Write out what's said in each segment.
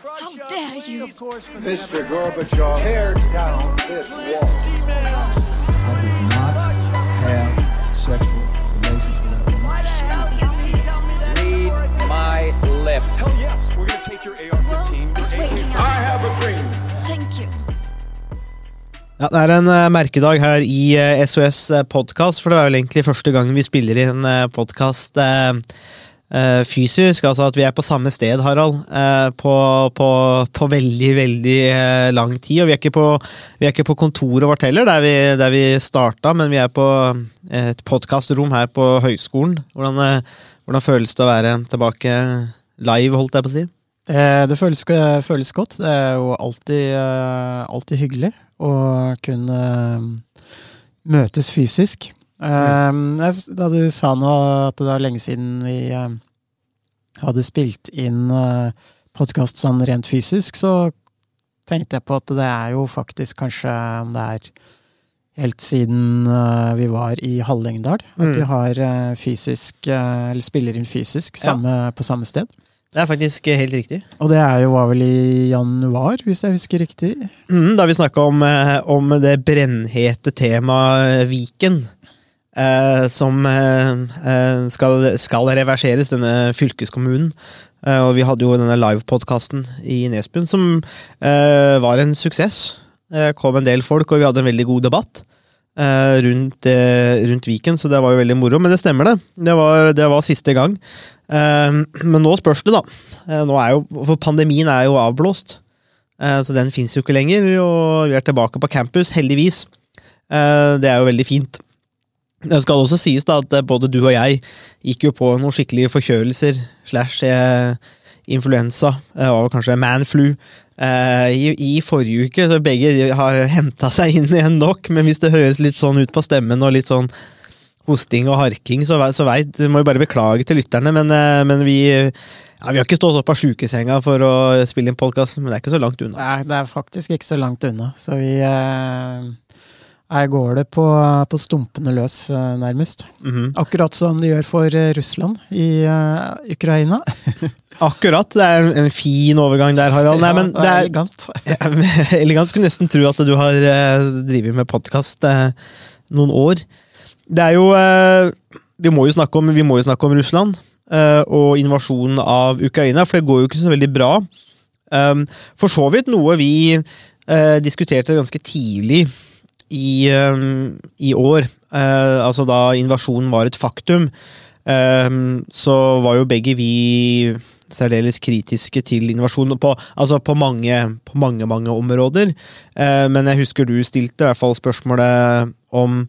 How dare you? Mr. Gorbachev, tear down this wall. I did not have sexual relations with that woman. Read my lips. Hell yes, we're gonna take your AR-15. It's waking I have a dream. Thank you. Ja, det er en eh, merkedag her i eh, SOS podkast, for det er vel egentlig første gang vi spiller inn uh, fysisk. Altså at vi er på samme sted, Harald, eh, på, på, på veldig, veldig eh, lang tid. Og vi er ikke på, vi er ikke på kontoret vårt heller, der vi, der vi starta, men vi er på eh, et podkastrom her på høyskolen. Hvordan, eh, hvordan føles det å være tilbake live, holdt jeg på å si? Det, føles, føles godt. Det er jo alltid, eh, alltid hyggelig å kunne eh, møtes fysisk. Eh, jeg- Da du sa nå at det var lenge siden vi eh, hadde spilt inn uh, podkast sånn rent fysisk, så tenkte jeg på at det er jo faktisk kanskje om det er helt siden uh, vi var i Hallingdal, at Mm. vi har uh, fysisk, uh, eller spiller inn fysisk Ja. på samme sted. Det er faktisk eh, helt riktig. Og det er jo var vel i januar, hvis jeg husker riktig. Mm, da vi snakka om, eh, om det brennhete temaet Viken. Eh, som eh, eh, skal, skal reverseres, denne fylkeskommunen. Eh, og vi hadde jo denne livepodkasten i Nesbyen som eh, var en suksess. Det kom en del folk, og vi hadde en veldig god debatt eh, rundt, eh, rundt Viken, så det var jo veldig moro. Men det stemmer, det. Det var, det var siste gang. Eh, men nå spørs det, da. Eh, jo, for pandemien er jo avblåst. Eh, Så den fins jo ikke lenger, og vi er tilbake på campus, heldigvis. Eh, Det er jo veldig fint. Det skal også sies da at eh, både du og jeg gikk jo på noen skikkelige forkjølelser slash eh, influensa, eh, og kanskje manflu, eh, i, i forrige uke. Så begge har henta seg inn igjen nok, men hvis det høres litt sånn ut på stemmen og litt sånn hosting og harking, så, så veit Må jo bare beklage til lytterne, men, eh, men vi ja, Vi har ikke stått opp av sjukesenga for å spille inn podkast, men det er ikke så langt unna. Er, det er faktisk ikke så langt unna, så vi eh, Her går det på, på stumpene løs, nærmest. nærmest. -hmm. Akkurat som de gjør for eh, Russland i uh, Ukraina. Akkurat. Det er en, en fin overgang der, Harald. Nei, men det er elegant. elegant. Skulle nesten tro at du har uh, drevet med podkast noen år. Det er jo eh, vi, må jo snakke om, vi må jo snakke om Russland eh, og invasjonen av Ukraina, for det går jo ikke så veldig bra. Um, for så vidt noe vi eh, diskuterte ganske tidlig i, um, i år. Eh, altså da invasjonen var et faktum, um, så var jo begge vi særdeles kritiske til invasjonen på, altså på, mange, på mange, mange områder. Eh, men jeg husker du stilte i hvert fall spørsmålet om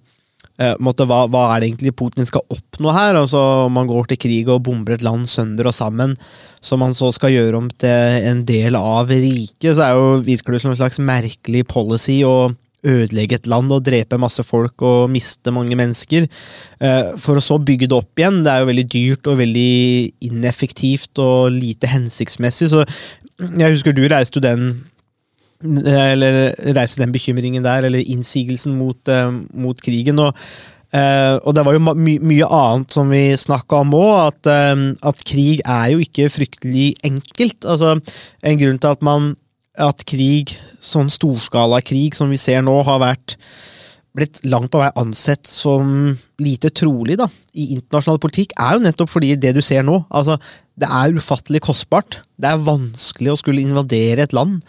eh, måtte, hva, hva er det egentlig Putin skal oppnå her? Altså, om man går til krig og bomber et land sønder og sammen, som man så skal gjøre om til en del av riket, så er jo, virker det som en slags merkelig policy å ødelegge et land og drepe masse folk og miste mange mennesker, eh, for å så bygge det opp igjen. Det er jo veldig dyrt og veldig ineffektivt og lite hensiktsmessig, så jeg husker du reiste jo den eller reiste den bekymringen der, eller innsigelsen mot, eh, mot krigen. Og, Uh, og det var jo my, mye annet som vi snakka om òg, at, uh, at krig er jo ikke fryktelig enkelt. Altså, en grunn til at man at krig, sånn storskala-krig som vi ser nå, har vært blitt langt på vei ansett som lite trolig da, i internasjonal politikk, er jo nettopp fordi det du ser nå. altså Det er ufattelig kostbart. Det er vanskelig å skulle invadere et land.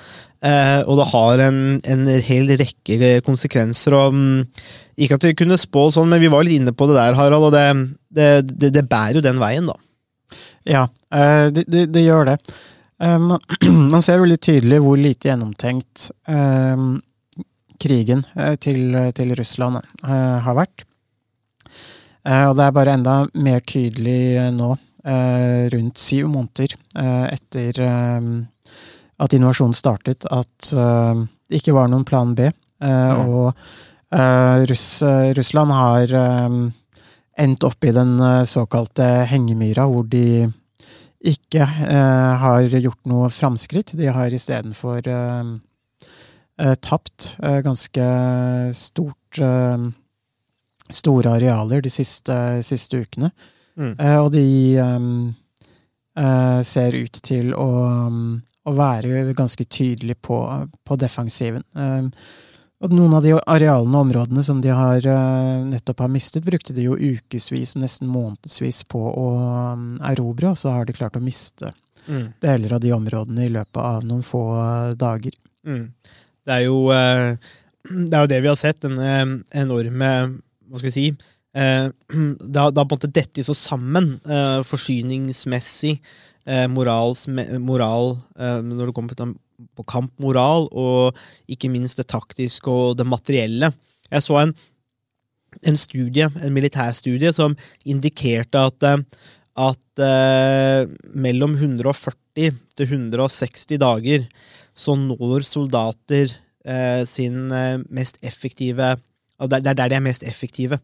Eh, og det har en, en hel rekke konsekvenser. og mm, Ikke at vi kunne spå sånn, men vi var litt inne på det der, Harald. Og det, det, det, det bærer jo den veien, da. Ja, eh, det, det gjør det. Eh, man- ser veldig tydelig hvor lite gjennomtenkt um, krigen eh, til, til Russland uh, har vært. Uh, Og det er bare enda mer tydelig nå, uh, rundt syv måneder etter at invasjonen startet, at det ikke var noen plan B. Mm. Og Russ, Russland har endt opp i den såkalte hengemyra, hvor de ikke eh, har gjort noe framskritt. De har istedenfor eh, eh, tapt eh, ganske stort eh, Store arealer de siste, siste ukene. Mm. Eh, og de eh, ser ut til å, å være ganske tydelig på, på defensiven. Eh, og noen av de arealene og områdene som de har eh, nettopp har mistet, brukte de jo ukevis, nesten månedsvis på å um, erobre, og så har de klart å miste Mm. deler av de områdene i løpet av noen få eh, dager. Mm. Det er jo eh, det er jo det vi har sett, den eh, enorme Hva skal vi si Det har det har på en måte dette så sammen, forsyningsmessig, morals, moral Når det kommer på, på kampmoral, og ikke minst det taktiske og det materielle. Jeg så en, en studie, en militærstudie som indikerte at eh, at eh, mellom 140 til 160 dager så når soldater eh, sin eh, mest effektive Det er der de er mest effektive.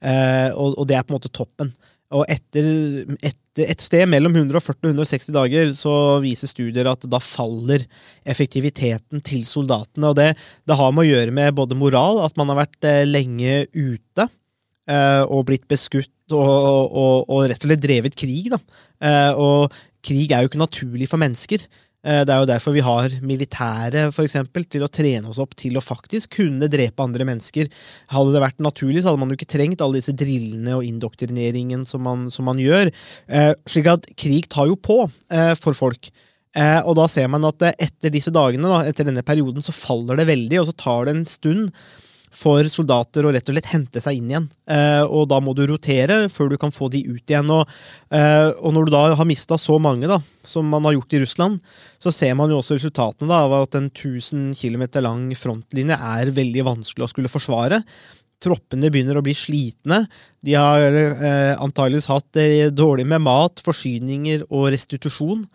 Eh, og, og det er på en måte toppen. Og etter, etter et sted mellom 140 og 160 dager så viser studier at da faller effektiviteten til soldatene. Og det, det har med å gjøre med både moral, at man har vært eh, lenge ute eh, og blitt beskutt og, og, og rett og slett drevet krig. Da. Eh, og krig er jo ikke naturlig for mennesker. Eh, Det er jo derfor vi har militære, for eksempel, til å trene oss opp til å faktisk kunne drepe andre mennesker. Hadde det vært naturlig, så hadde man jo ikke trengt alle disse drillene og indoktrineringen som man, som man gjør. Eh, slik at krig tar jo på eh, for folk. Og da ser man at etter disse dagene, da, etter denne perioden, så faller det veldig, og så tar det en stund for soldater å rett og slett hente seg inn igjen. Eh, og da må du rotere før du kan få de ut igjen. Og, eh, og når du da har mista så mange, da, som man har gjort i Russland, så ser man jo også resultatene da, av at en 1000 km lang frontlinje er veldig vanskelig å skulle forsvare. Troppene begynner å bli slitne. De har eh, antageligvis hatt det dårlig med mat, forsyninger og restitusjon.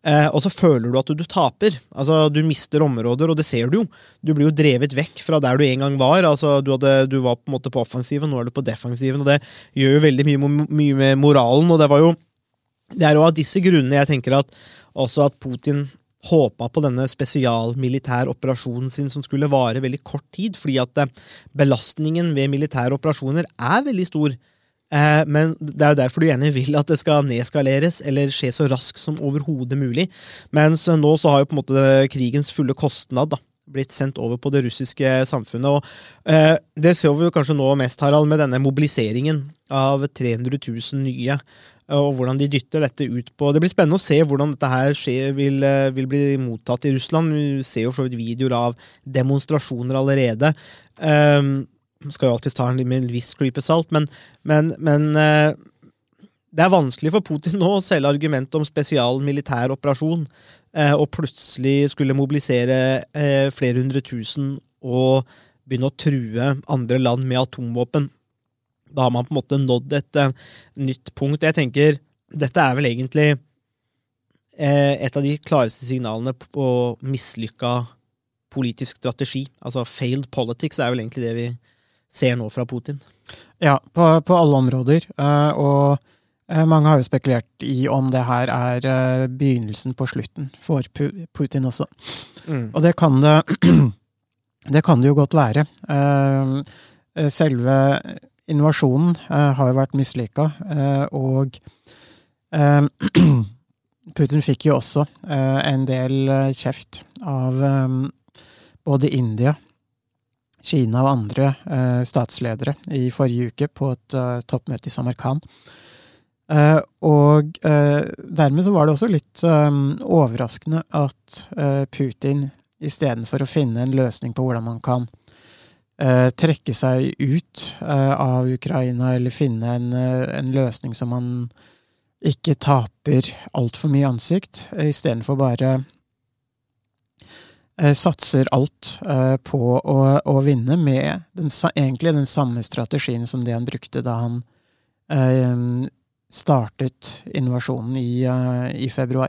Eh, og så føler du at du, du taper. Altså, Du mister områder, og det ser du jo. Du blir jo drevet vekk fra der du en gang var. Altså, du, hadde, du var på en måte på offensiven, nå er du på defensiven. og Det gjør jo veldig mye, mye med moralen. og Det var jo det er jo av disse grunnene jeg tenker at også at Putin håpa på denne spesialmilitære operasjonen sin som skulle vare veldig kort tid, fordi at eh, belastningen ved militære operasjoner er veldig stor. Eh, men det er jo derfor du gjerne vil at det skal nedskaleres eller skje så raskt som overhodet mulig. Mens nå så har jo på en måte krigens fulle kostnad da, blitt sendt over på det russiske samfunnet. og eh, Det ser vi jo kanskje nå mest, Harald, med denne mobiliseringen av 300 000 nye. Og hvordan de dytter dette ut på Det blir spennende å se hvordan dette her skjer, vil, eh, vil bli mottatt i Russland. Vi ser jo for så vidt videoer av demonstrasjoner allerede. Um, skal jo alltid ta en med en viss klype salt, men, men, men eh, det er vanskelig for Putin nå å selge argumentet om spesial militær operasjon, eh, og plutselig skulle mobilisere eh, flere hundre tusen og begynne å true andre land med atomvåpen. Da har man på en måte nådd et nytt punkt. Jeg tenker dette er vel egentlig et av de klareste signalene på mislykka politisk strategi. Altså failed politics er vel egentlig det vi ser nå fra Putin. Ja, på, på alle områder. eh, og eh, mange har jo spekulert i om det her er eh, begynnelsen på slutten for Pu- Putin også. Og det kan det Det kan det jo godt være. Selve invasjonen har jo vært mislykka, og Putin fikk jo også en del kjeft av både India, Kina og andre eh, statsledere i forrige uke på et eh, toppmøte i Samarkand. Eh, og dermed så var det også litt overraskende at Putin istedenfor å finne en løsning på hvordan man kan trekke seg ut av Ukraina, eller finne en, en løsning som man ikke taper altfor mye ansikt, istedenfor bare satser alt eh, på å, å vinne med den, egentlig den samme strategien som det han brukte da han eh, startet invasjonen i, eh, i februar.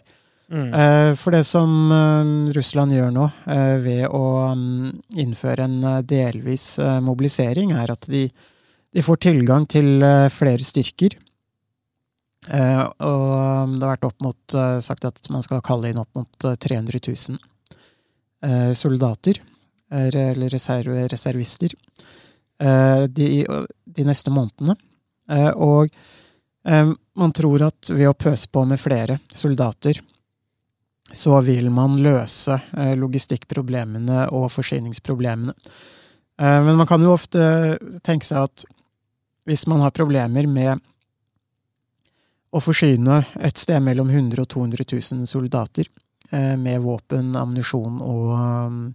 Mm. Eh, For det som eh, Russland gjør nå, eh, ved å mm, innføre en eh, delvis eh, mobilisering, er at de, de får tilgang til eh, flere styrker. Eh, Og mm, det har vært opp mot, eh, sagt at man skal kalle inn opp mot eh, 300 000 eh, soldater, eh, eller reserv, reservister, eh, de, de neste månedene. Eh, Og man tror at ved å pøse på med flere soldater, så vil man løse logistikkproblemene og forsyningsproblemene. Men man kan jo ofte tenke seg at hvis man har problemer med å forsyne et sted mellom 100 og 200 000 soldater med våpen, ammunisjon og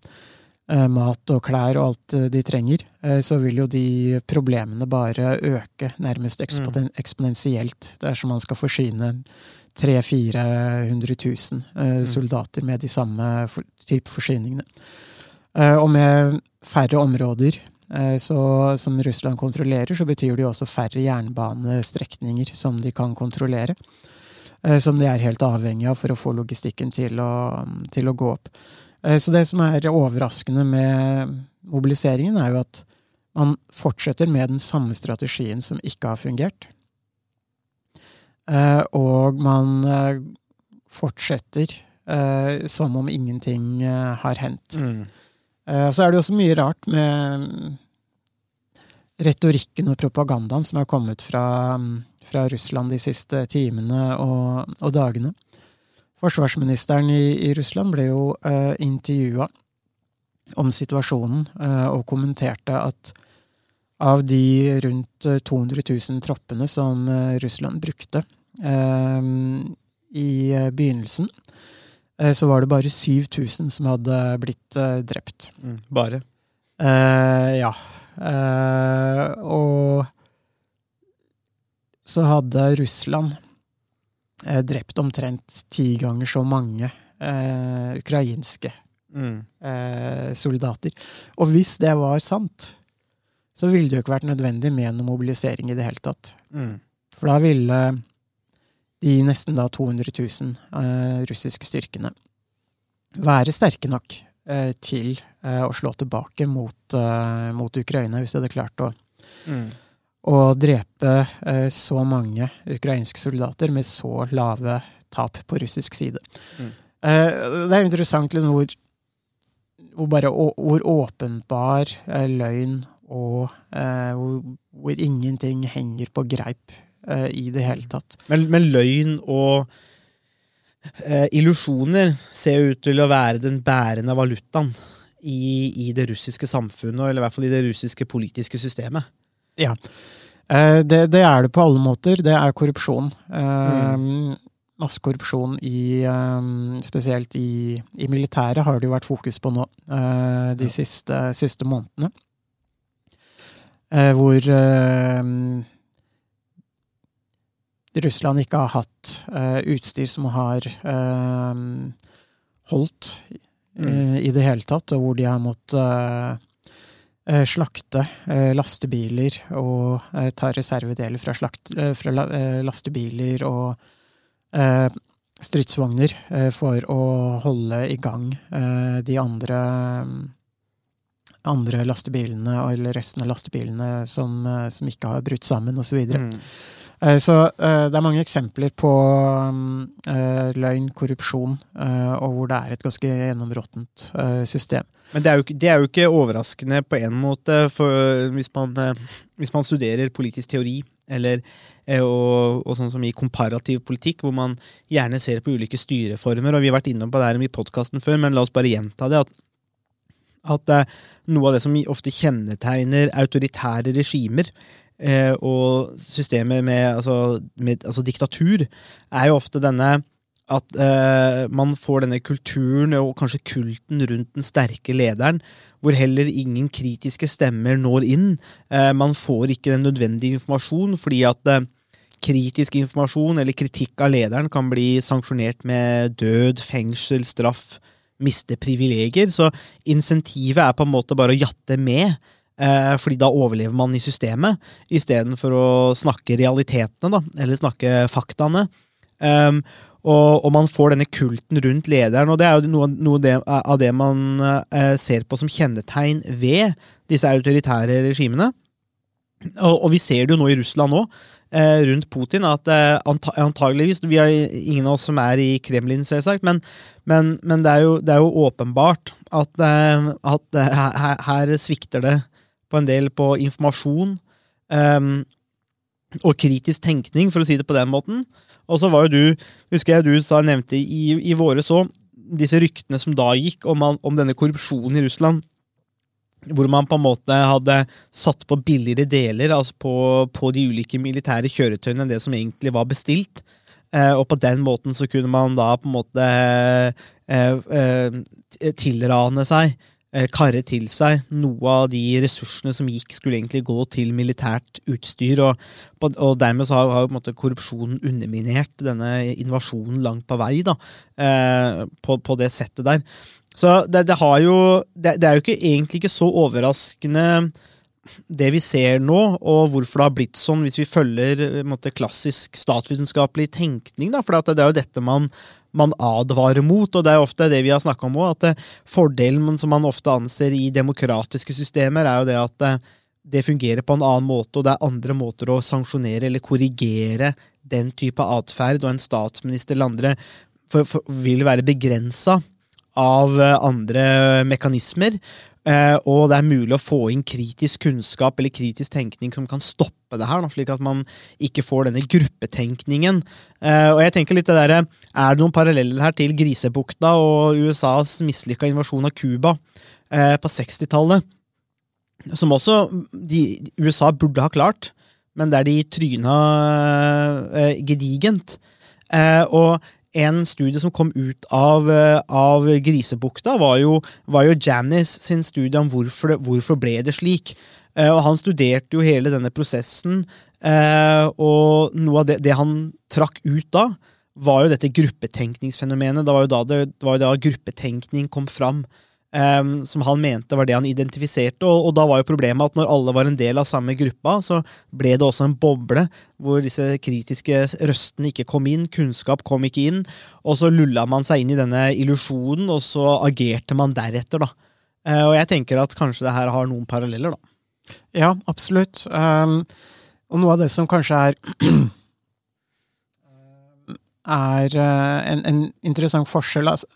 eh, mat og klær og alt eh, de trenger, eh, så vil jo de problemene bare øke nærmest eksponen eksponentielt dersom man skal forsyne 300 000-400 000 soldater med de samme type forsyningene. Eh, og med færre områder eh, så, som Russland kontrollerer, så betyr det jo også færre jernbanestrekninger som de kan kontrollere. Eh, Som de er helt avhengig av for å få logistikken til å, til å gå opp. Eh, Så det som er overraskende med mobiliseringen, er jo at man fortsetter med den samme strategien som ikke har fungert. Eh, Og man fortsetter som om ingenting har hendt. Mm. Så er det også mye rart med retorikken og propagandaen som er kommet fra, fra Russland de siste timene og, og dagene. Forsvarsministeren i, i Russland ble jo uh, intervjua om situasjonen eh, og kommenterte at av de rundt eh, 200 000 troppene som eh, Russland brukte eh, i eh, begynnelsen, eh, så var det bare 7000 som hadde blitt eh, drept. Mm. Bare. Eh, ja. Eh, og så hadde Russland eh, drept omtrent ti ganger så mange eh, ukrainske Mm. soldater. Og hvis det var sant, så ville det jo ikke vært nødvendig med noen mobilisering i det hele tatt. Mm. For da ville de nesten da 200 000 eh, russiske styrkene være sterke nok eh, til eh, å slå tilbake mot, eh, mot Ukraina, hvis de hadde klart å, Mm. å drepe eh, så mange ukrainske soldater med så lave tap på russisk side. Mm. Eh, det er interessant liksom, hvor, hvor bare hvor åpenbar eh, løgn og eh, hvor, hvor ingenting henger på greip eh, i det hele tatt. Men, men løgn og eh, illusjoner ser ut til å være den bærende valutaen i, i det russiske samfunnet, eller i hvert fall i det russiske politiske systemet. Ja. Eh, det, det er det på alle måter. Det er korrupsjon. Eh, Masse korrupsjon i eh, Spesielt i, i militæret har det jo vært fokus på nå de siste, siste månedene. Eh, hvor Russland ikke har hatt utstyr som har holdt eh, i det hele tatt, og hvor de har måttet eh, eh, slakte lastebiler og ta reservedeler fra, slakt, fra la, lastebiler og stridsvogner for å holde i gang de andre andre lastebilene, eller resten av lastebilene som, som ikke har brutt sammen, osv. Så, Mm. Eh, så eh, det er mange eksempler på mm, eh, løgn, korrupsjon, eh, og hvor det er et ganske gjennområttent eh, system. Men det er, ikke- det er jo ikke overraskende på en måte, for hvis man, eh, hvis man studerer politisk teori, eller, eh, og, og sånn som i komparativ politikk, hvor man gjerne ser på ulike styreformer, og vi har vært innom på det her i podkasten før, men la oss bare gjenta det, at, at eh, noe av det som ofte kjennetegner autoritære regimer, eh, og systemer med, altså, med altså diktatur, er jo ofte denne at eh, man får denne kulturen og kanskje kulten rundt den sterke lederen, hvor heller ingen kritiske stemmer når inn. Eh, man får ikke den nødvendige informasjon, fordi at eh, kritisk informasjon eller kritikk av lederen kan bli sanksjonert med død, fengsel, straff, miste privilegier. Så insentivet er på en måte bare å jatte med. Eh, fordi da overlever man i systemet, istedenfor å snakke realitetene, da, eller snakke faktaene. Um, og, og man får denne kulten rundt lederen, og det er jo noe, noe det, av det man eh, ser på som kjennetegn ved disse autoritære regimene. Og, og vi ser det jo nå i Russland òg, eh, rundt Putin, at eh, antageligvis Vi har ingen av oss som er i Kremlin, selvsagt, men, men, men det, er jo, det er jo åpenbart at, eh, at eh, her, her svikter det på en del på informasjon. Um, og kritisk tenkning, for å si det på den måten. Og så var jo du, husker jeg du sa, nevnte i, i våre så, disse ryktene som da gikk om, om denne korrupsjonen i Russland. Hvor man på en måte hadde satt på billigere deler altså på, på de ulike militære kjøretøyene enn det som egentlig var bestilt. Eh, og på den måten så kunne man da på en måte eh, eh, tilrane seg, eh, karre til seg, noe av de ressursene som gikk, skulle egentlig gå til militært utstyr. Og, og dermed har, har måte korrupsjonen underminert denne invasjonen langt på vei, da, eh, på, på det settet der. Så det, det jo det, det er jo ikke, egentlig ikke så overraskende det vi ser nå, og hvorfor det har blitt sånn, hvis vi følger eh, måte, klassisk statsvitenskapelig tenkning. Da, for det er jo dette man, man advarer mot, og det er ofte det vi har snakka om òg. At fordelen som man ofte anser i demokratiske systemer, er jo det at det, det fungerer på en annen måte, og det er andre måter å sanksjonere eller korrigere den type atferd, og en statsminister eller andre for, for, vil være begrensa av eh, andre mekanismer. Eh, og det er mulig å få inn kritisk kunnskap eller kritisk tenkning som kan stoppe det her, slik at man ikke får denne gruppetenkningen. Eh, og jeg tenker litt det der, Er det noen paralleller her til Grisebukta og USAs mislykka invasjon av Cuba eh, på 60-tallet? Som også de, USA burde ha klart, men der de tryna eh, gedigent. Og en studie som kom ut av, av Grisebukta, var jo, var jo Janice sin studie om hvorfor, det, hvorfor ble det slik. Eh, og han studerte jo hele denne prosessen, eh, og noe av det, det han trakk ut da, var jo dette gruppetenkningsfenomenet. Det var jo da, det, det var jo da gruppetenkning kom fram. Um, som han mente var det han identifiserte, og, og da var jo problemet at når alle var en del av samme gruppa, så ble det også en boble hvor disse kritiske røstene ikke kom inn, kunnskap kom ikke inn, og så lulla man seg inn i denne illusjonen, og så agerte man deretter, da. Uh, og jeg tenker at kanskje det her har noen paralleller, da. Ja, absolutt. Um, og noe av det som kanskje er er eh, en, en interessant forskjell altså,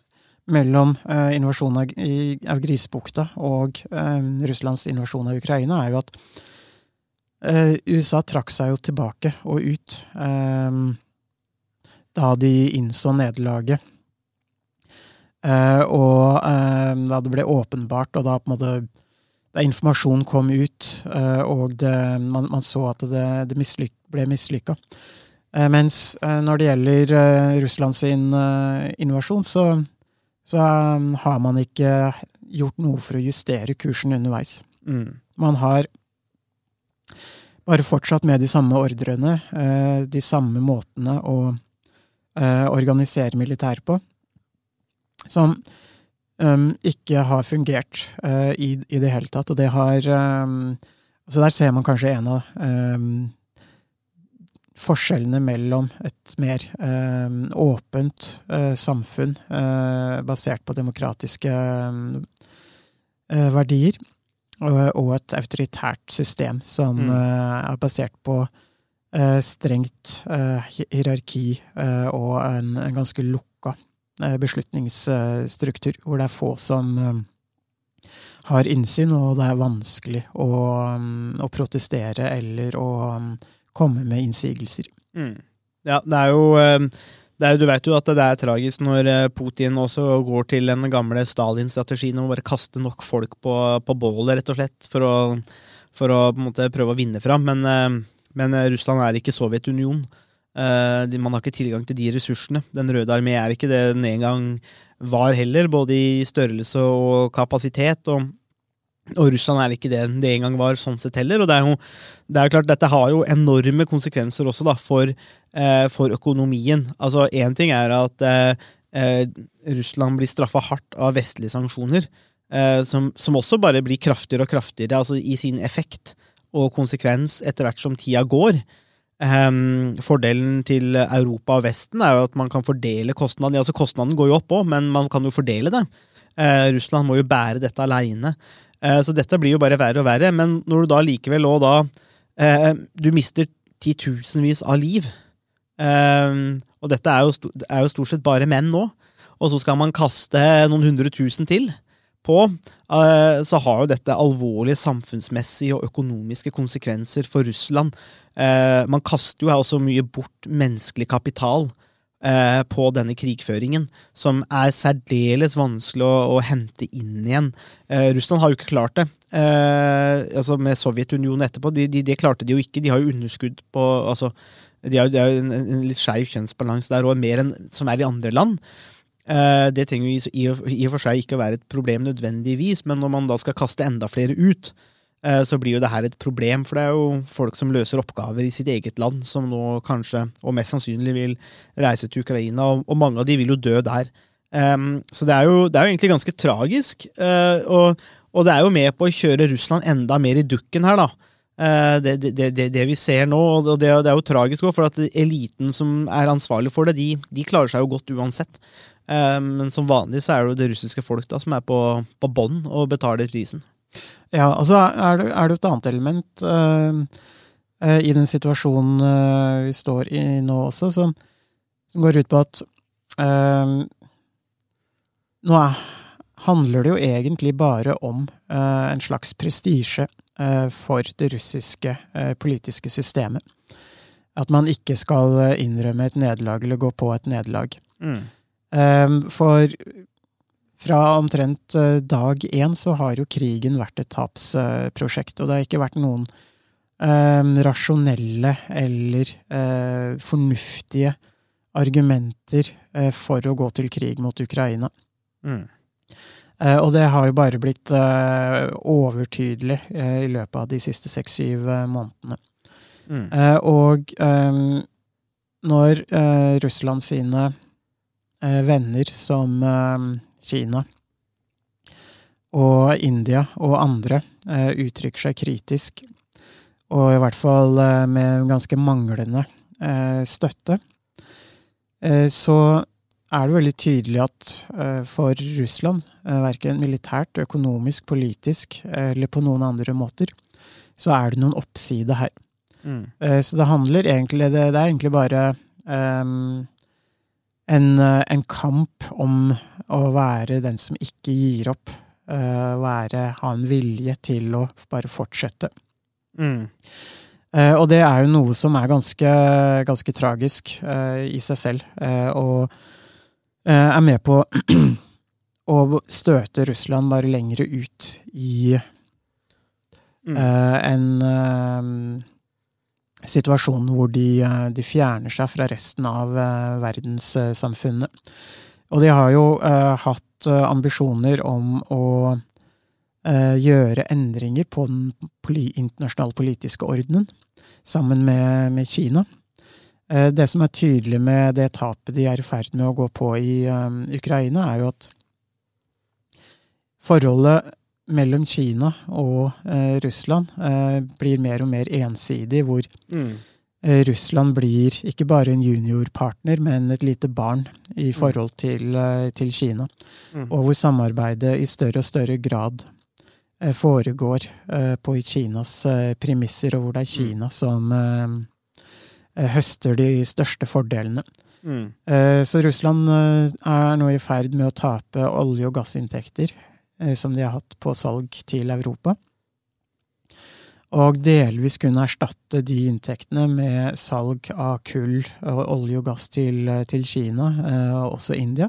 mellom uh, invasjonen av, i, av Grisebukta og um, Russlands invasjon av Ukraina, er jo at uh, USA trakk seg jo tilbake og ut um, da de innså nederlaget. Uh, og da det ble åpenbart, og da på en måte da informasjonen kom ut, eh, og det, man, man så at det, det mislyk, ble mislykka. Eh, mens eh, når det gjelder eh, Russlands sin, invasjon, så, så har man ikke gjort noe for å justere kursen underveis. Mm. Man har bare fortsatt med de samme ordrene, de samme måtene å organisere militær på, som um, ikke har fungert uh, i, i det hele tatt. Og det har um, Så der ser man kanskje en av um, forskjellene mellom et mer um, åpent eh, samfunn eh, basert på demokratiske um, eh, verdier, og, et autoritært system som Mm. er basert på strengt hierarki og en, en ganske lukka eh, beslutningsstruktur, hvor det er få som eh, har innsyn, og det er vanskelig å, mm, å protestere eller å mm, komme med innsigelser. Mm. Ja, det er jo eh, er, Du vet jo at det er tragisk når eh, Putin også går til den gamle Stalin-strategien om å bare kaste nok folk på, på bålet, rett og slett, for å, for å måte prøve å vinne fram. Men, eh, men eh, Russland er ikke Sovjetunionen. Eh, Man har ikke tilgang til de ressursene. Den røde armé er ikke det den en gang var heller, både i størrelse og kapasitet. og og Russland er ikke det det en gang var, sånn sett heller. Og det er jo, det er jo klart, dette har jo enorme konsekvenser også da, for, eh, for økonomien. Altså, Én ting er at eh, eh, Russland blir straffa hardt av vestlige sanksjoner, eh, som, som også bare blir kraftigere og kraftigere altså i sin effekt og konsekvens etter hvert som tida går. Ehm, fordelen til Europa og Vesten er jo at man kan fordele kostnaden. Altså Kostnaden går jo opp òg, men man kan jo fordele det. Uh, Russland må jo bære dette aleine. Uh, så dette blir jo bare verre og verre. Men når du da likevel òg da uh, Du mister titusenvis av liv. Eh, og dette er jo, er jo stort sett bare menn nå. Og så skal man kaste noen hundre tusen til på, eh, så har jo dette alvorlige samfunnsmessige og økonomiske konsekvenser for Russland. Eh, man kaster jo her også mye bort menneskelig kapital eh, på denne krigføringen, som er særdeles vanskelig å, hente inn igjen. Russland har jo ikke klart det. Eh, altså Med Sovjetunionen etterpå, de, de, det klarte de jo ikke. De har jo underskudd på altså, de har, jo en, en litt skeiv kjønnsbalanse der, og mer enn som er i andre land. Eh, det trenger jo i, og- for seg ikke å være et problem nødvendigvis, men når man da skal kaste enda flere ut, eh, så blir jo det her et problem, for det er jo folk som løser oppgaver i sitt eget land, som nå kanskje, og mest sannsynlig, vil reise til Ukraina, og, mange av de vil jo dø der. Så det er, jo, det er jo egentlig ganske tragisk, eh, og, og det er jo med på å kjøre Russland enda mer i dukken her, da. Det, det, det, vi ser nå, og det, er jo tragisk òg, for at eliten som er ansvarlig for det, de, de klarer seg jo godt uansett. Eh, Men som vanlig så er det jo det russiske folk da som er på, på bånn og betaler prisen. Ja, altså er det, er det et annet element uh, i den situasjonen uh, vi står i nå også, som, som går ut på at uh, nå er, handler det jo egentlig bare om en slags prestisje for det russiske politiske systemet. At man ikke skal innrømme et nederlag eller gå på et nederlag. Eh, For fra omtrent eh, dag én så har jo krigen vært et tapsprosjekt, og det har ikke vært noen eh, rasjonelle eller eh, fornuftige argumenter eh, for å gå til krig mot Ukraina. Mm. Og det har jo bare blitt overtydelig i løpet av de siste seks-syv månedene. Mm. Og ehm, når Russland sine venner som ehm, Kina og India og andre eh, uttrykker seg kritisk, og i hvert fall eh, med ganske manglende eh, støtte, eh, så er det veldig tydelig at eh, for Russland, eh, verken militært, økonomisk, politisk eller på noen andre måter, så er det noen oppside her. Mm. Eh, Så det handler egentlig Det, det er egentlig bare ehm, en, eh, en kamp om å være den som ikke gir opp. eh, være, ha en vilje til å bare fortsette. Mm. Eh, og det er jo noe som er ganske, ganske tragisk i seg selv. og er med på å støte Russland bare lengre ut i Mm. en eh, situasjon hvor de, eh, de fjerner seg fra resten av eh, verdenssamfunnet. Og de har jo eh, hatt ambisjoner om å gjøre endringer på den internasjonale politiske ordenen sammen med, med Kina. Det som er tydelig med det tapet de er i ferd med å gå på i Ukraina, er jo at forholdet mellom Kina og eh, Russland eh, blir mer og mer ensidig, hvor Mm. eh, Russland blir ikke bare en juniorpartner, men et lite barn i forhold til, til Kina. Mm. Og hvor samarbeidet i større og større grad foregår på Kinas premisser, og hvor det er Kina som høster de største fordelene. Mm. Så Russland er nå i ferd med å tape olje- og gassinntekter som de har hatt på salg til Europa. Og delvis kunne erstatte de inntektene med salg av kull og olje og gass til, til Kina, eh, og også India,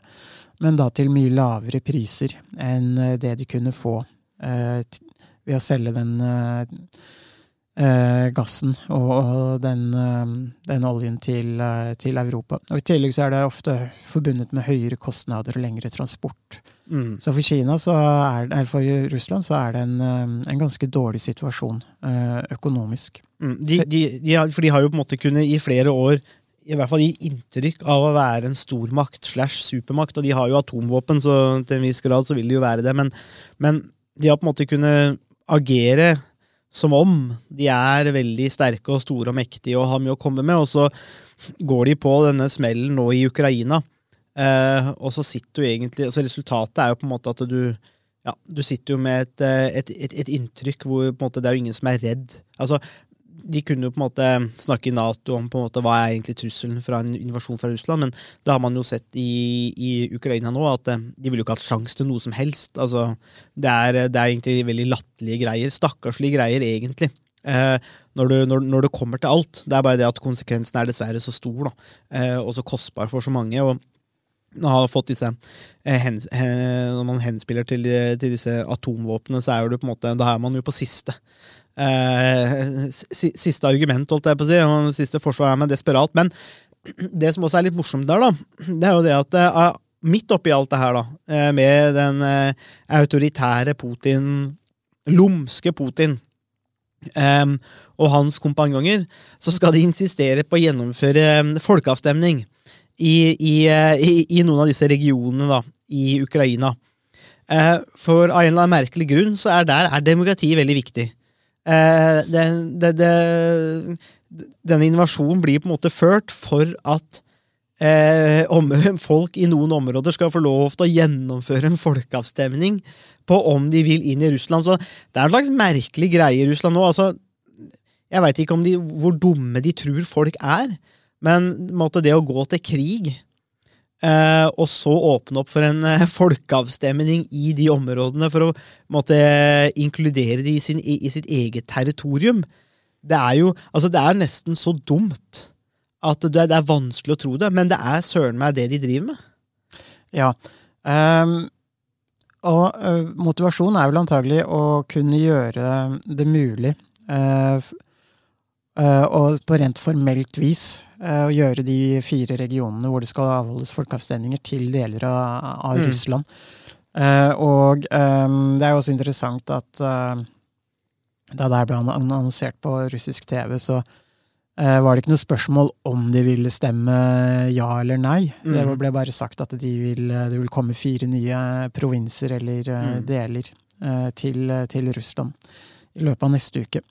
men da til mye lavere priser enn eh, det de kunne få eh, ved å selge den eh, eh, gassen og, den, eh, den oljen til, eh, til Europa. Og I tillegg så er det ofte forbundet med høyere kostnader og lengre transport. Mm. Så for Kina så er, eller for Russland så er det en, eh, en ganske dårlig situasjon eh, økonomisk. Mm. De, de, de har, for de har jo på en måte kunnet i flere år i hvert fall gi inntrykk av å være en stormakt slash supermakt, og de har jo atomvåpen, så til en viss grad så vil de jo være det, men, men de har på en måte kunnet agere som om de er veldig sterke og store og mektige og har mye å komme med, og så går de på denne smellen nå i Ukraina. Eh, og så sitter du egentlig altså Resultatet er jo på en måte at du ja, du sitter jo med et, eh, et, et, et inntrykk hvor måte, det er jo ingen som er redd. Altså, de kunne jo på en måte snakke i Nato om på en måte hva er egentlig trusselen fra en invasjon fra Russland, men det har man jo sett i, i Ukraina nå, at eh, de ville jo ikke hatt sjanse til noe som helst. Altså, det, er, det er egentlig veldig latterlige greier. Stakkarslige greier, egentlig. Eh, når, du, når, når det kommer til alt. Det er bare det at konsekvensen er dessverre så stor, da, eh, og så kostbar for så mange. og har fått disse eh, Når man henspiller til, til disse atomvåpnene, så er det på en måte, da er man jo på siste. Eh, siste argument, holdt jeg på å si. og Siste forsvar er man desperat. Men det som også er litt morsomt der, da, det er jo det at eh, midt oppi alt det her, da, eh, med den autoritære Putin, lumske Putin, og hans kompanjonger, så skal de insistere på å gjennomføre em, folkeavstemning i, i, eh, i, i noen av disse regionene da, i Ukraina. Eh, For av en eller annen merkelig grunn så er der er demokrati veldig viktig. Eh, det, det, det, denne invasjonen blir på en måte ført for at eh, om, folk i noen områder skal få lov til å gjennomføre en folkeavstemning på om de vil inn i Russland. Så det er en slags merkelig greie i Russland nå. Altså, jeg veit ikke de, hvor dumme de tror folk er, men på måte, det å gå til krig Eh, og så åpne opp for en eh, folkeavstemning i de områdene for å på måte, inkludere de i, sin, i, i sitt eget territorium. Det er jo altså det er nesten så dumt at det det er vanskelig å tro det, men det er søren meg det de driver med. Ja. Um, og uh, motivasjon er vel antagelig å kunne gjøre det mulig, eh, eh, og på rent formelt vis, eh, å gjøre de fire regionene hvor det skal avholdes folkeavstemninger, til deler av, av Mm. Russland. Eh, og um, det er jo også interessant at uh, da det her ble annonsert på russisk TV, så uh, var det ikke noe spørsmål om de ville stemme ja eller nei. Det Mhm. ble bare sagt at de vil, det vil komme fire nye provinser eller uh, Mm. deler eh, til, til Russland i løpet av neste uke.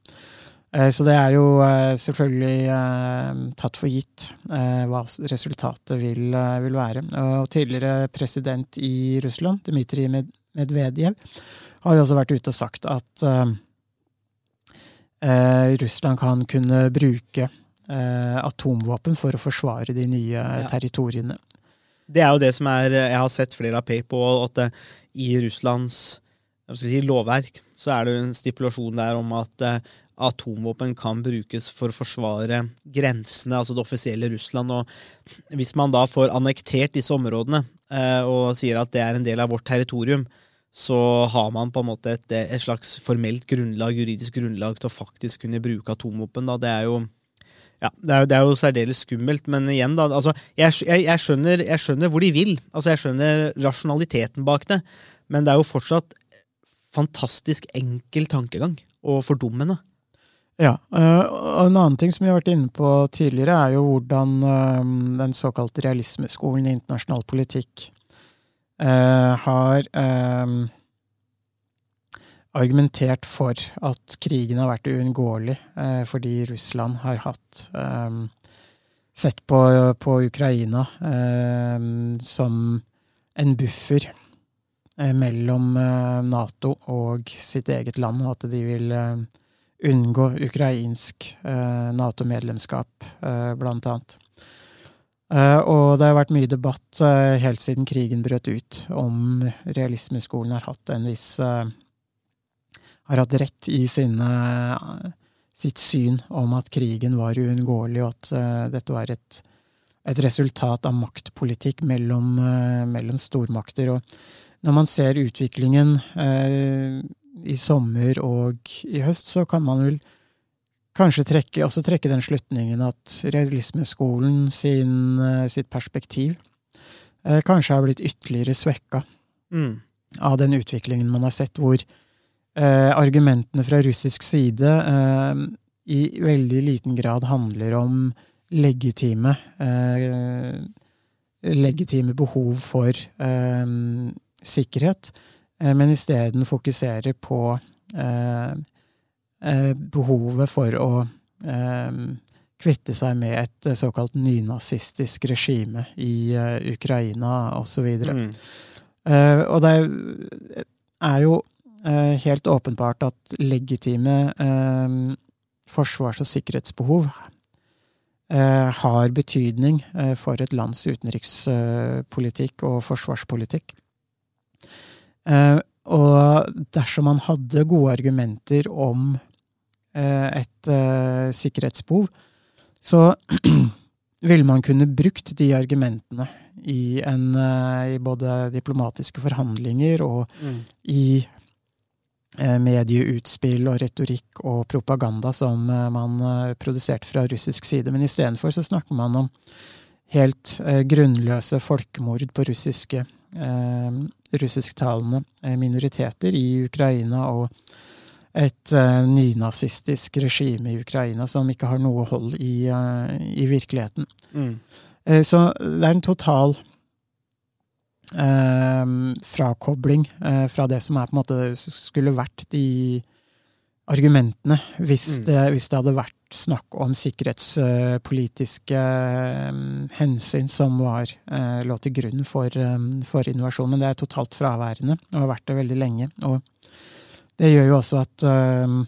Eh, Så det er jo eh, selvfølgelig eh, tatt for gitt hva resultatet vil, vil være. Og tidligere president i Russland, Dmitrij Medvedev, har jo også vært ute og sagt at Russland kan kunne bruke atomvåpen for å forsvare de nye Ja. territoriene. Det er jo det som er Jeg har sett flere av på at i Russlands si, lovverk så er det jo en stipulasjon der om at eh, atomvåpen kan brukes for å forsvare grensene, altså det offisielle Russland. Og hvis man da får annektert disse områdene eh, og sier at det er en del av vårt territorium, så har man på en måte et, et slags formelt grunnlag, juridisk grunnlag til å faktisk kunne bruke atomvåpen. Da. Det er jo ja, det er, jo- det er jo særdeles skummelt, men igjen, da. Altså, jeg, jeg, jeg, skjønner, jeg skjønner hvor de vil. Altså, jeg skjønner rasjonaliteten bak det, men det er jo fortsatt fantastisk enkel tankegang, og fordummende. Ja, øh, og En annen ting som vi har vært inne på tidligere, er jo hvordan øh, den såkalte realismeskolen i internasjonal politikk øh, har argumentert for at krigen har vært uunngåelig fordi Russland har hatt sett på, på Ukraina som en buffer mellom øh, Nato og sitt eget land, at de vil øh, unngå ukrainsk eh, Nato-medlemskap, eh, blant annet. Eh, og det har vært mye debatt eh, helt siden krigen brøt ut, om realismeskolen har hatt en viss eh, Har hatt rett i sine, sitt syn om at krigen var uunngåelig, og at eh, dette var et, et resultat av maktpolitikk mellom, eh, mellom stormakter. Og når man ser utviklingen eh, i sommer og i høst, så kan man vel kanskje trekke, også trekke den slutningen at realismeskolen sin, eh, sitt perspektiv eh, kanskje har blitt ytterligere svekka Mm. av den utviklingen man har sett, hvor eh, argumentene fra russisk side eh, i veldig liten grad handler om legitime eh, legitime behov for eh, sikkerhet, eh, men isteden fokuserer på eh, eh, behovet for å kvitte seg med et såkalt nynazistisk regime i Ukraina osv. Mm. Eh, og det er- jo helt åpenbart at legitime forsvars- og sikkerhetsbehov eh, har betydning for et lands utenrikspolitikk og forsvarspolitikk. Eh, og dersom man hadde gode argumenter om eh, et eh, sikkerhetsbehov, så ville man kunne brukt de argumentene i, en, i både diplomatiske forhandlinger og i eh, medieutspill og retorikk og propaganda som man produserte fra russisk side. Men istedenfor så snakker man om helt grunnløse folkemord på russiske russisktalende eh, minoriteter i Ukraina og et eh, nynazistisk regime i Ukraina som ikke har noe hold i, eh, i virkeligheten. Mm. Eh, Så det er en total eh, frakobling eh, fra det som er på en måte skulle vært de argumentene, hvis, Mm. det, hvis det hadde vært snakk om sikkerhetspolitiske eh, hensyn som var, eh, lå til grunn for, eh, for invasjonen. Men det er totalt fraværende, og har vært det veldig lenge. Og det gjør jo også at øh,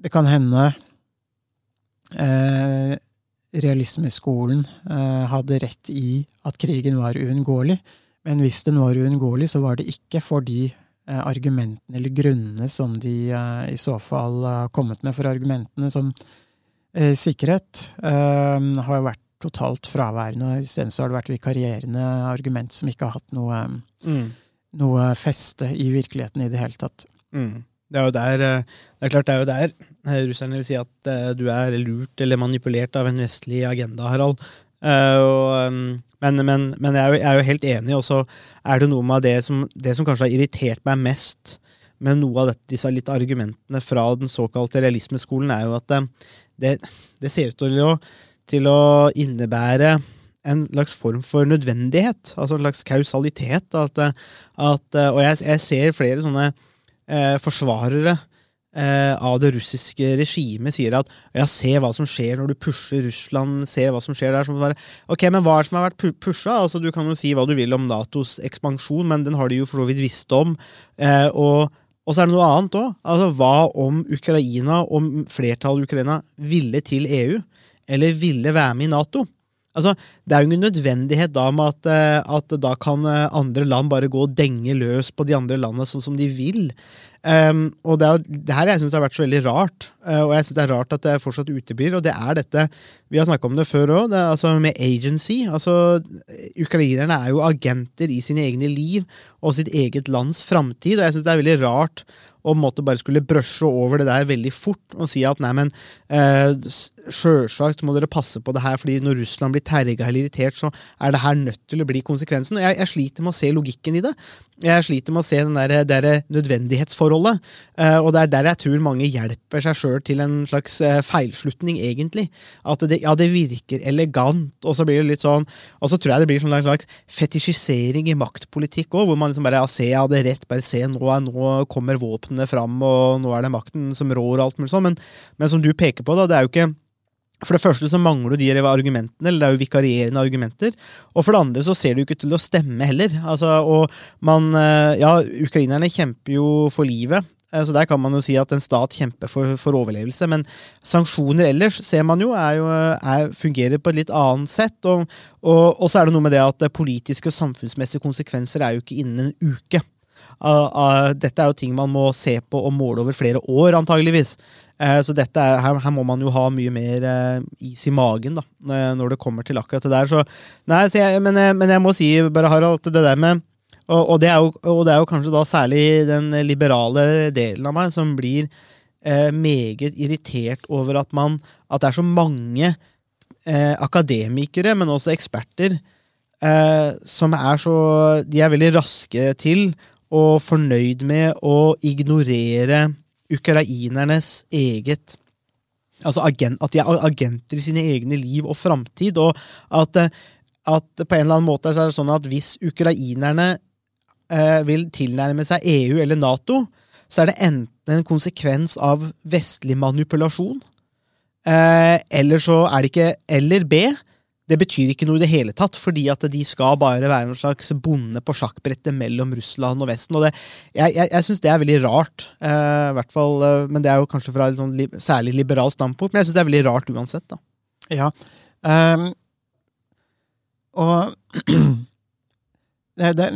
det kan hende øh, realismeskolen eh, hadde rett i at krigen var uunngåelig. Men hvis den var uunngåelig, så var det ikke for de eh, argumentene eller grunnene som de eh, i så fall har kommet med. For argumentene som eh, sikkerhet eh, har jo vært totalt fraværende. Isteden har det vært vikarierende argument som ikke har hatt noe, Mm. noe feste i virkeligheten i det hele tatt. Mm. Det er jo der eh, Det er klart det er jo der eh, russerne vil si at eh, du er lurt eller manipulert av en vestlig agenda, Harald. Eh, og, um, men, men, men jeg, er jo, helt enig, og så er det noe med det som, det som kanskje har irritert meg mest med noe av dette, disse litt argumentene fra den såkalte realismeskolen, er jo at eh, det, det ser ut til å, til å innebære en slags form for nødvendighet, altså en slags kausalitet. At, at, og jeg, jeg ser flere sånne eh, forsvarere av det russiske regimet sier at ja, se hva som skjer når du pusher Russland, se hva som skjer der. Som bare, ok, men hva er det som har vært pu- pusha? Altså, du kan jo si hva du vil om Natos ekspansjon, men den har de jo for så vidt visst om. Eh, og, og så er det noe annet òg. Altså, hva om Ukraina, om flertallet i Ukraina, ville til EU? Eller ville være med i Nato? Altså, Det er jo ingen nødvendighet da med at, eh, at da kan eh, andre land bare gå og denge løs på de andre landene sånn som de vil. Um, og det, er, det her jeg synes har vært så veldig rart, uh, og jeg synes det er rart at det fortsatt uteblir. Og det er dette Vi har snakka om det før òg, altså med agency. altså Ukrainerne er jo agenter i sine egne liv og sitt eget lands framtid, og jeg synes det er veldig rart å måtte bare skulle brøsje over det der veldig fort og si at nei, men eh, sjølsagt må dere passe på det her, fordi når Russland blir terga eller irritert, så er det her nødt til å bli konsekvensen. Og jeg, jeg sliter med å se logikken i det. Jeg sliter med å se den der, der nødvendighetsforholdet. Eh, og det er der jeg tror mange hjelper seg sjøl til en slags eh, feilslutning, egentlig. At det, ja, det virker elegant, og så blir det litt sånn Og så tror jeg det blir en slags fetisjisering i maktpolitikk òg, hvor man liksom bare ja, se, jeg hadde rett, bare se, nå, er, nå kommer våpnene fram, og nå er det makten som rår, og alt mulig sånn. Men, men som du peker på, da, det er jo ikke for det første så mangler du de argumentene, eller det er jo vikarierende argumenter. Og for det andre så ser det jo ikke til å stemme heller. Altså, og man, eh, ja, Ukrainerne kjemper jo for livet, eh, så der kan man jo si at en stat kjemper for, for overlevelse. Men sanksjoner ellers ser man jo, er jo er, fungerer på et litt annet sett. Og, og, og så er det noe med det at politiske og samfunnsmessige konsekvenser er jo ikke innen en uke. Ah, uh, dette er jo ting man må se på og måle over flere år, antageligvis. Uh, Så dette er, her, her må man jo ha mye mer is i magen da, når det kommer til akkurat det der. Så, nei, så jeg, men, men jeg må si, bare Harald, at det der med og, og, det jo, og det er jo kanskje da særlig den liberale delen av meg som blir meget irritert over at man At det er så mange akademikere, men også eksperter, eh, som er så De er veldig raske til og fornøyd med å ignorere ukrainernes eget Altså agent, at de er agenter i sine egne liv og framtid. Og at, eh, at på en eller annen måte er det sånn at hvis ukrainerne eh, vil tilnærme seg EU eller Nato, så er det enten en konsekvens av vestlig manipulasjon, eh, eller så er det ikke Eller B. det betyr ikke noe i det hele tatt, fordi at de skal bare være en slags bonde på sjakkbrettet mellom Russland og Vesten. og det, Jeg, jeg, jeg syns det er veldig rart, eh, hvert fall, eh, men det er jo kanskje fra et sånn li, særlig liberalt standpunkt, men jeg syns det er veldig rart uansett. da. Ja. um, og det, det,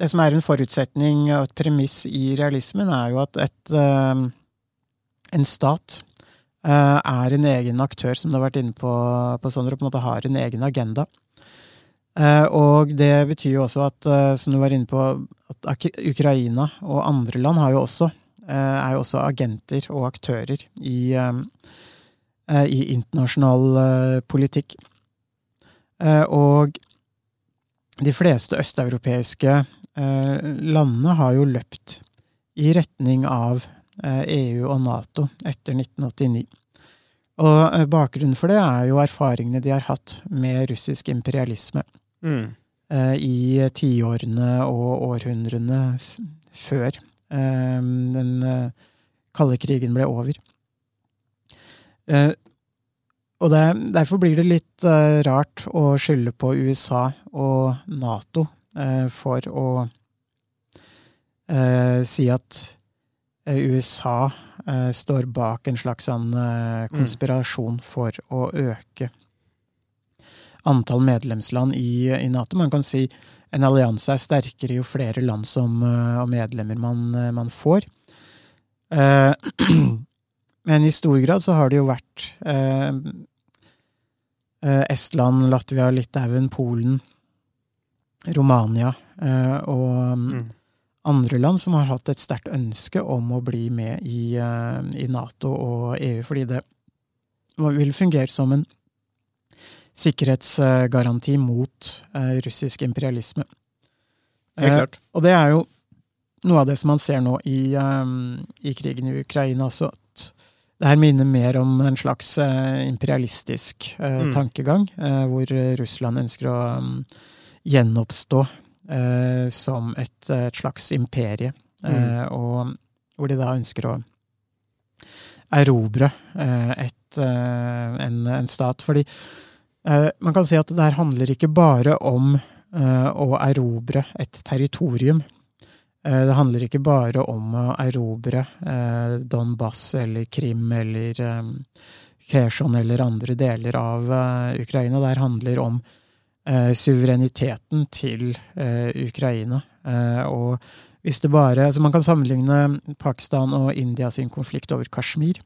det som er en forutsetning og et premiss i realismen, er jo at et, um, en stat er en egen aktør, som du har vært inne på, på Sondre, på en måte har en egen agenda. Eh, og det betyr jo også at, eh, som du var inne på, at Ukraina og andre land jo også, eh, er jo også agenter og aktører i, eh, i internasjonal eh, politikk. Eh, og de fleste østeuropeiske eh, landene har jo løpt i retning av eh, EU og Nato etter 1989. Og eh, bakgrunnen for det er jo erfaringene de har hatt med russisk imperialisme mm. i tiårene og århundrene før eh, den eh, kalde krigen ble over. Eh, og det, derfor blir det litt eh, rart å skylde på USA og Nato eh, for å eh, si at eh, USA eh, står bak en slags sånn eh, konspirasjon for å øke antall medlemsland i, i Nato. Man kan si en allianse er sterkere jo flere land som, eh, og medlemmer man, eh, man får. Eh, men i stor grad så har det jo vært eh, eh, Estland, Latvia, Litauen, Polen, Romania eh, og Mm. Andre land som har hatt et sterkt ønske om å bli med i, eh, i Nato og EU, fordi det vil fungere som en sikkerhetsgaranti mot eh, russisk imperialisme. Helt Eh, klart. og det er jo noe av det som man ser nå i, i krigen i Ukraina også, at det her minner mer om en slags eh, imperialistisk eh, Mm. tankegang, eh, hvor Russland ønsker å um, gjenoppstå eh, som et, et slags imperie, eh, og hvor de da ønsker å erobre eh, et, eh, en, en stat. Fordi eh, man kan si at det her handler ikke bare om eh, å erobre et territorium. Eh, Det handler ikke bare om å erobre eh, Donbass eller Krim eller eh, Kherson eller andre deler av eh, Ukraina. Det her handler om eh, suvereniteten til eh, Ukraina. Eh, og hvis det bare altså Man kan sammenligne Pakistan og India sin konflikt over Kashmir.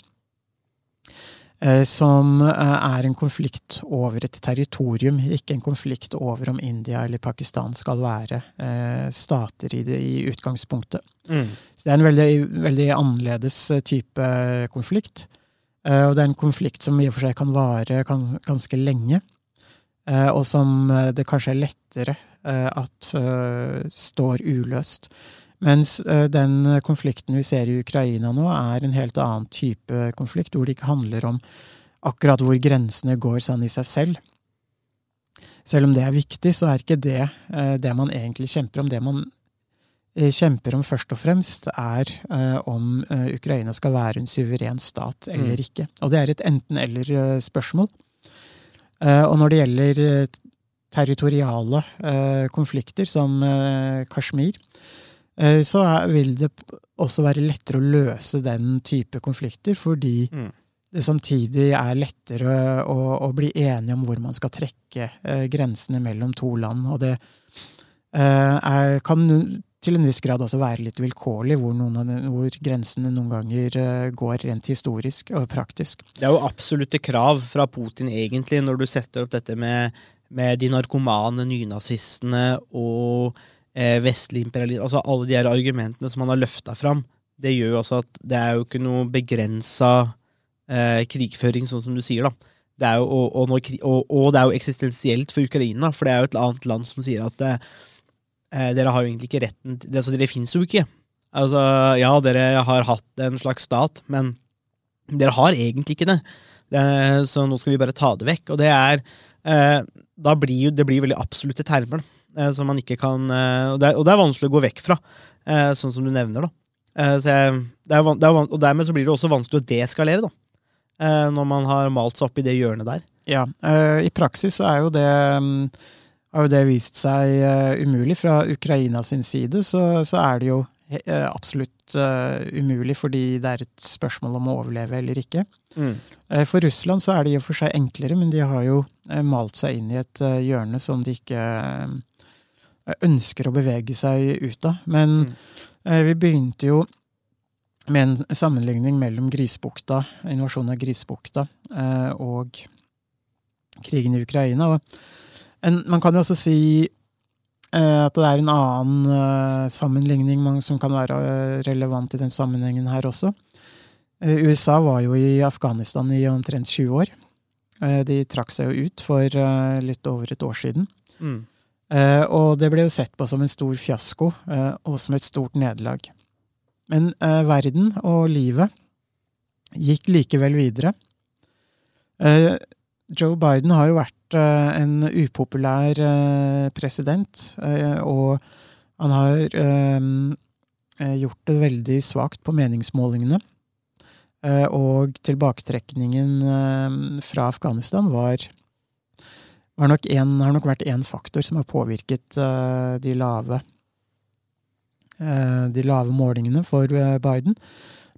eh, Som eh, er en konflikt over et territorium, ikke en konflikt over om India eller Pakistan skal være eh, stater i, det, i utgangspunktet. Mm. Så det er en veldig, veldig annerledes eh, type konflikt. Eh, Og det er en konflikt som i og for seg kan vare ganske lenge. Eh, Og som eh, det kanskje er lettere eh, at står uløst. Mens den konflikten vi ser i Ukraina nå, er en helt annen type konflikt, hvor det ikke handler om akkurat hvor grensene går sånn i seg selv. Selv om det er viktig, så er ikke det det man egentlig kjemper om. Det man kjemper om først og fremst, er om Ukraina skal være en suveren stat eller ikke. Og det er et enten-eller-spørsmål. Eh, og når det gjelder eh, territoriale eh, konflikter, som Kashmir, så vil det også være lettere å løse den type konflikter, fordi Mm. det samtidig er lettere å, å bli enige om hvor man skal trekke grensene mellom to land. Og det er, kan til en viss grad altså være litt vilkårlig, hvor, den, hvor grensene noen ganger eh, går rent historisk og praktisk. Det er jo absolutte krav fra Putin, egentlig, når du setter opp dette med, med de narkomane nynazistene og eh, vestlig imperialisme Altså alle de her argumentene som han har løfta fram. Det gjør jo også at det er jo ikke noe begrensa eh, krigføring, sånn som du sier, da. Det jo, og, og, og, og det er jo eksistensielt for Ukraina, for det er jo et annet land som sier at eh, dere har jo egentlig ikke retten til altså, Dere fins jo ikke. Altså, ja, dere har hatt en slags stat, men dere har egentlig ikke det. det så nå skal vi bare ta det vekk. Og det er eh, Da blir jo det blir veldig absolutte termer, eh, som man ikke kan eh, og, det er, og det er vanskelig å gå vekk fra, eh, sånn som du nevner, da. Eh, jeg, det er, det er, og dermed så blir det også vanskelig å deskalere, da. Eh, når man har malt seg opp i det hjørnet der. Ja, eh, i praksis så er jo det mm, har jo det vist seg eh, umulig. Fra Ukraina sin side så, så er det jo eh, absolutt eh, umulig, fordi det er et spørsmål om å overleve eller ikke. Mm. For Russland så er det i og for seg enklere, men de har jo malt seg inn i et hjørne som de ikke ønsker å bevege seg ut av. Men Mm. vi begynte jo med en sammenligning mellom Grisbukta, invasjonen av Grisbukta og krigen i Ukraina. Og en, man kan jo også si uh, at det er en annen uh, sammenligning man, som kan være eh, relevant i den sammenhengen her også. Uh, USA var jo i Afghanistan i omtrent 20 år. De trakk seg jo ut for litt over et år siden. Mm. Og det ble jo sett på som en stor fiasko og som et stort nederlag. Men verden og livet gikk likevel videre. Joe Biden har jo vært eh, en upopulær eh, president, eh, og han har gjort det veldig svakt på meningsmålingene. Og tilbaketrekningen fra Afghanistan var, var nok en, har nok vært én faktor som har påvirket de lave de lave målingene for Biden.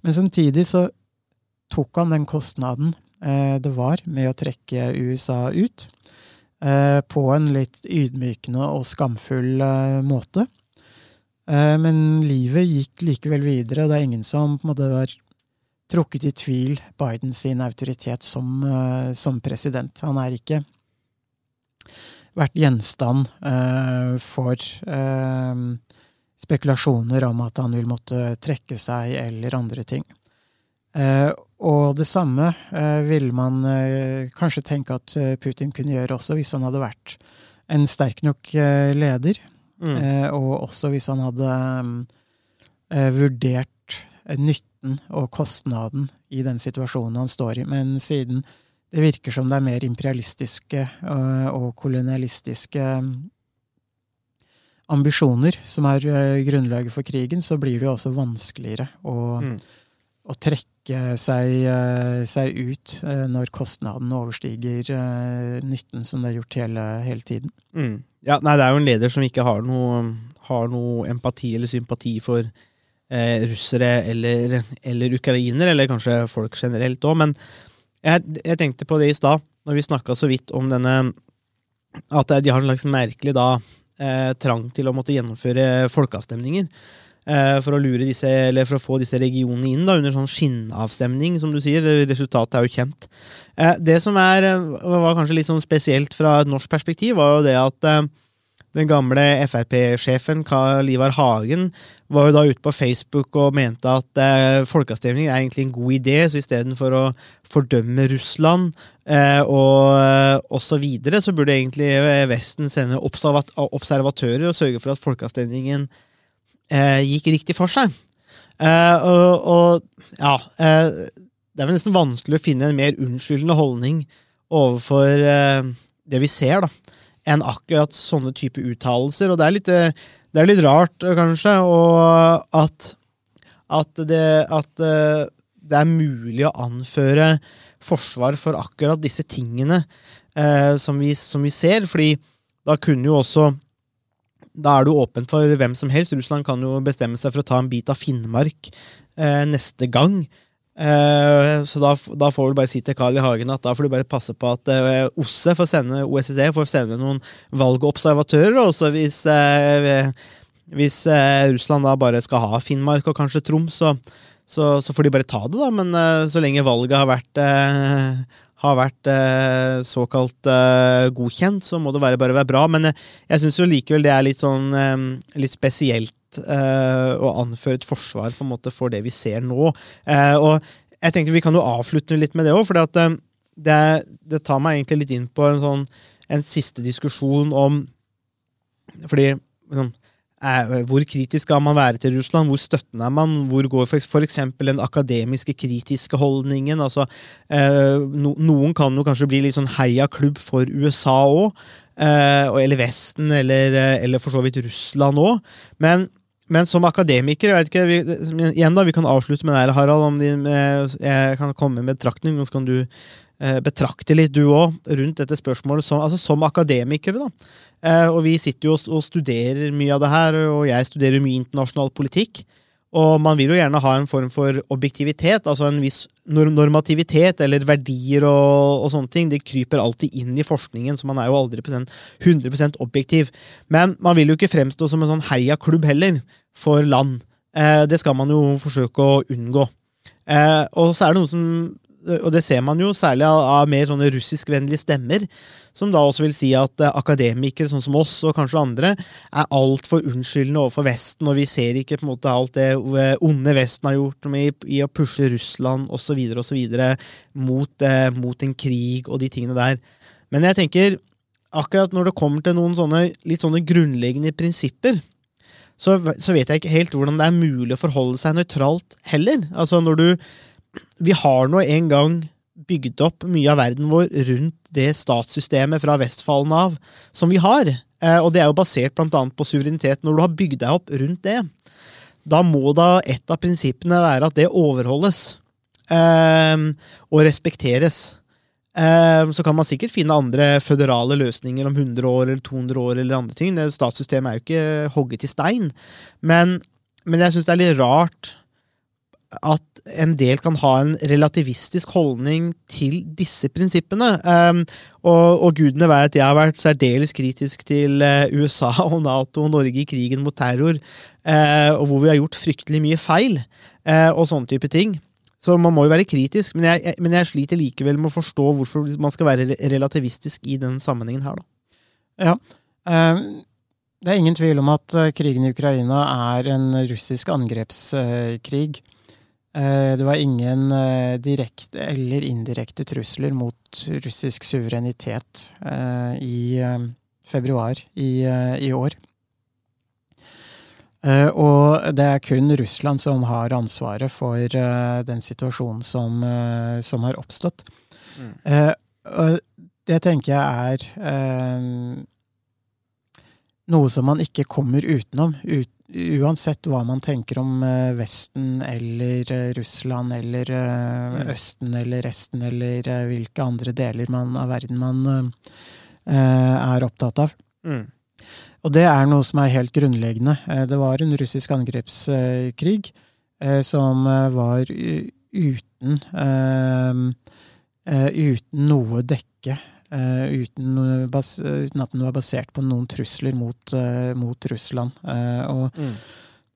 Men samtidig så tok han den kostnaden det var med å trekke USA ut, på en litt ydmykende og skamfull eh, måte. Eh, Men livet gikk likevel videre, og det er ingen som på en måte var trukket i tvil Bidens autoritet som, eh, som president. Han er ikke vært gjenstand eh, for eh, spekulasjoner om at han vil måtte trekke seg eller andre ting. Og det samme eh, ville man eh, kanskje tenke at eh, Putin kunne gjøre også, hvis han hadde vært en sterk nok eh, leder. Mm. Eh, og også hvis han hadde eh, vurdert nytten og kostnaden i den situasjonen han står i. Men siden det virker som det er mer imperialistiske og kolonialistiske ambisjoner som er grunnlaget for krigen, så blir det jo også vanskeligere å, Mm. Å trekke seg, eh, seg ut eh, når kostnaden overstiger eh, nytten, som det er gjort hele, hele tiden. Mm. Ja, nei, det er jo en leder som ikke har noe, har noe empati eller sympati for eh, russere eller, eller ukrainere, eller kanskje folk generelt òg. Men jeg, jeg tenkte på det i stad, når vi snakka så vidt om denne At de har en slags merkelig da eh, trang til å måtte gjennomføre folkeavstemninger. Eh, for å lure disse, eller for å få disse regionene inn da, under sånn skinnavstemning, som du sier. Resultatet er jo kjent. Eh, det som er, eh, var kanskje litt sånn spesielt fra et norsk perspektiv, var jo det at den gamle Frp-sjefen Karl Ivar Hagen var jo da ute på Facebook og mente at eh, folkeavstemning er egentlig en god idé, så istedenfor å fordømme Russland eh, og, og så videre, så burde egentlig Vesten sende observat observatører og sørge for at folkeavstemningen gikk riktig for seg. Eh, og, og ja eh, Det er vel nesten vanskelig å finne en mer unnskyldende holdning overfor eh, det vi ser, da, enn akkurat sånne type uttalelser. Og det er litt, eh, det er litt rart, eh, kanskje, og at, at, det, at eh, det er mulig å anføre forsvar for akkurat disse tingene eh, som, vi, som vi ser, fordi da kunne jo også da er du åpen for hvem som helst. Russland kan jo bestemme seg for å ta en bit av Finnmark eh, neste gang. Eh, så da, da får du bare si til Carl I. Hagen at da får du bare passe på at eh, OSSE får sende OSSE får sende noen valgobservatører. Og så hvis, eh, hvis eh, Russland da bare skal ha Finnmark og kanskje Troms, så, så, så får de bare ta det, da. Men eh, så lenge valget har vært har vært eh, såkalt eh, godkjent, så må det være, bare være bra. Men eh, jeg syns jo likevel det er litt sånn eh, litt spesielt eh, å anføre et forsvar på en måte for det vi ser nå. Eh, og jeg tenker vi kan jo avslutte litt med det òg, for det, det tar meg egentlig litt inn på en sånn en siste diskusjon om Fordi liksom, hvor kritisk skal man være til Russland? Hvor støttende er man? Hvor går eksempel den akademiske, kritiske holdningen? Altså, eh, no, noen kan jo kanskje bli litt sånn heiaklubb for USA òg. Eh, eller Vesten, eller, eh, eller for så vidt Russland òg. Men, men som akademiker jeg vet ikke, vi, Igjen da, Vi kan avslutte med det her, Harald. om din, Jeg kan komme med betraktning, så kan du betrakte litt, du òg, rundt dette spørsmålet som, altså, som akademikere. da. Eh, og vi sitter jo og, studerer mye av det her, og jeg studerer mye internasjonal politikk. Og man vil jo gjerne ha en form for objektivitet, altså en viss normativitet eller verdier og, og, sånne ting. Det kryper alltid inn i forskningen, så man er jo aldri 100% objektiv. Men man vil jo ikke fremstå som en sånn heiaklubb heller, for land. Eh, det skal man jo forsøke å unngå. Eh, og så er det noen som og det ser man jo særlig av, av mer sånne russiskvennlige stemmer, som da også vil si at eh, akademikere sånn som oss, og kanskje andre, er altfor unnskyldende overfor Vesten, og vi ser ikke på en måte alt det eh, onde Vesten har gjort i, i å pushe Russland osv. osv. Mot, eh, mot en krig og de tingene der. Men jeg tenker, akkurat når det kommer til noen sånne litt sånne grunnleggende prinsipper, så, så vet jeg ikke helt hvordan det er mulig å forholde seg nøytralt heller. Altså når du vi har nå en gang bygd opp mye av verden vår rundt det statssystemet fra Vestfallen av som vi har. Eh, og det er jo basert bl.a. på suverenitet. Når du har bygd deg opp rundt det, da må da et av prinsippene være at det overholdes eh, og respekteres. Eh, så kan man sikkert finne andre føderale løsninger om 100 år eller 200 år. eller andre ting. Det Statssystemet er jo ikke hogget i stein. Men, men jeg syns det er litt rart at en del kan ha en relativistisk holdning til disse prinsippene. Um, og, og, gudene vet jeg har vært særdeles kritisk til uh, USA og Nato og Norge i krigen mot terror, uh, og hvor vi har gjort fryktelig mye feil, uh, og sånne type ting. Så man må jo være kritisk, men jeg, men jeg, sliter likevel med å forstå hvorfor man skal være relativistisk i den sammenhengen her, da. Ja. Uh... det er ingen tvil om at krigen i Ukraina er en russisk angrepskrig. Eh, det var ingen eh, direkte eller indirekte trusler mot russisk suverenitet eh, i februar i, i år. Og det er kun Russland som har ansvaret for den situasjonen som, som har oppstått. Mm. Og det tenker jeg er noe som man ikke kommer utenom. Ut, uansett hva man tenker om eh, Vesten eller eh, Russland eller eh, mm. Østen eller resten eller hvilke andre deler man, av verden man er opptatt av. Mm. Og det er noe som er helt grunnleggende. Det var en russisk angrepskrig som var uten uten noe dekke Uh, uten, uten, at den var basert på noen trusler mot, uh, mot Russland. Uh, og, mm.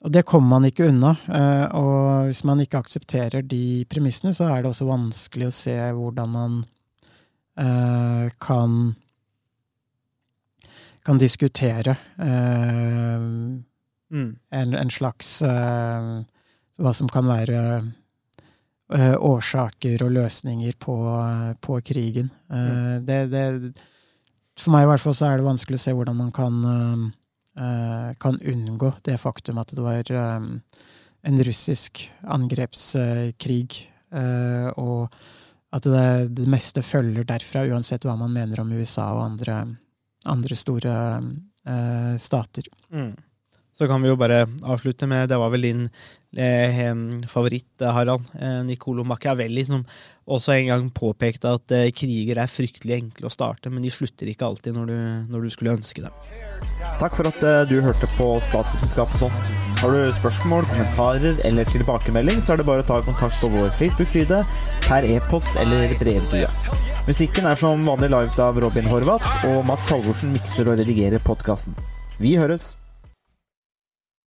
og, det kommer man ikke unna. og hvis man ikke aksepterer de premissene, så er det også vanskelig å se hvordan man kan kan diskutere mm. en, en, slags Hva som kan være Eh, årsaker og løsninger på, på krigen. Uh, det, det, for meg i hvert fall så er det vanskelig å se hvordan man kan, uh, kan unngå det faktum at det var um, en russisk angrepskrig, og at det, det, meste følger derfra, uansett hva man mener om USA og andre, andre store stater. Mm. Så kan vi jo bare avslutte med Det var vel din favoritt, har han, Eh, Nicolo Machiavelli, som også en gang påpekte at eh, kriger er fryktelig enkle å starte, men de slutter ikke alltid når du, når du skulle ønske det. Takk for at eh, du hørte på Statsvitenskap og sånt. Har du spørsmål, kommentarer eller tilbakemelding, så er det bare å ta kontakt på vår Facebook-side, per e-post eller brevdue. Musikken er som vanlig laget av Robin Horvath, og Mats Halvorsen mikser og redigerer podkasten. Vi høres!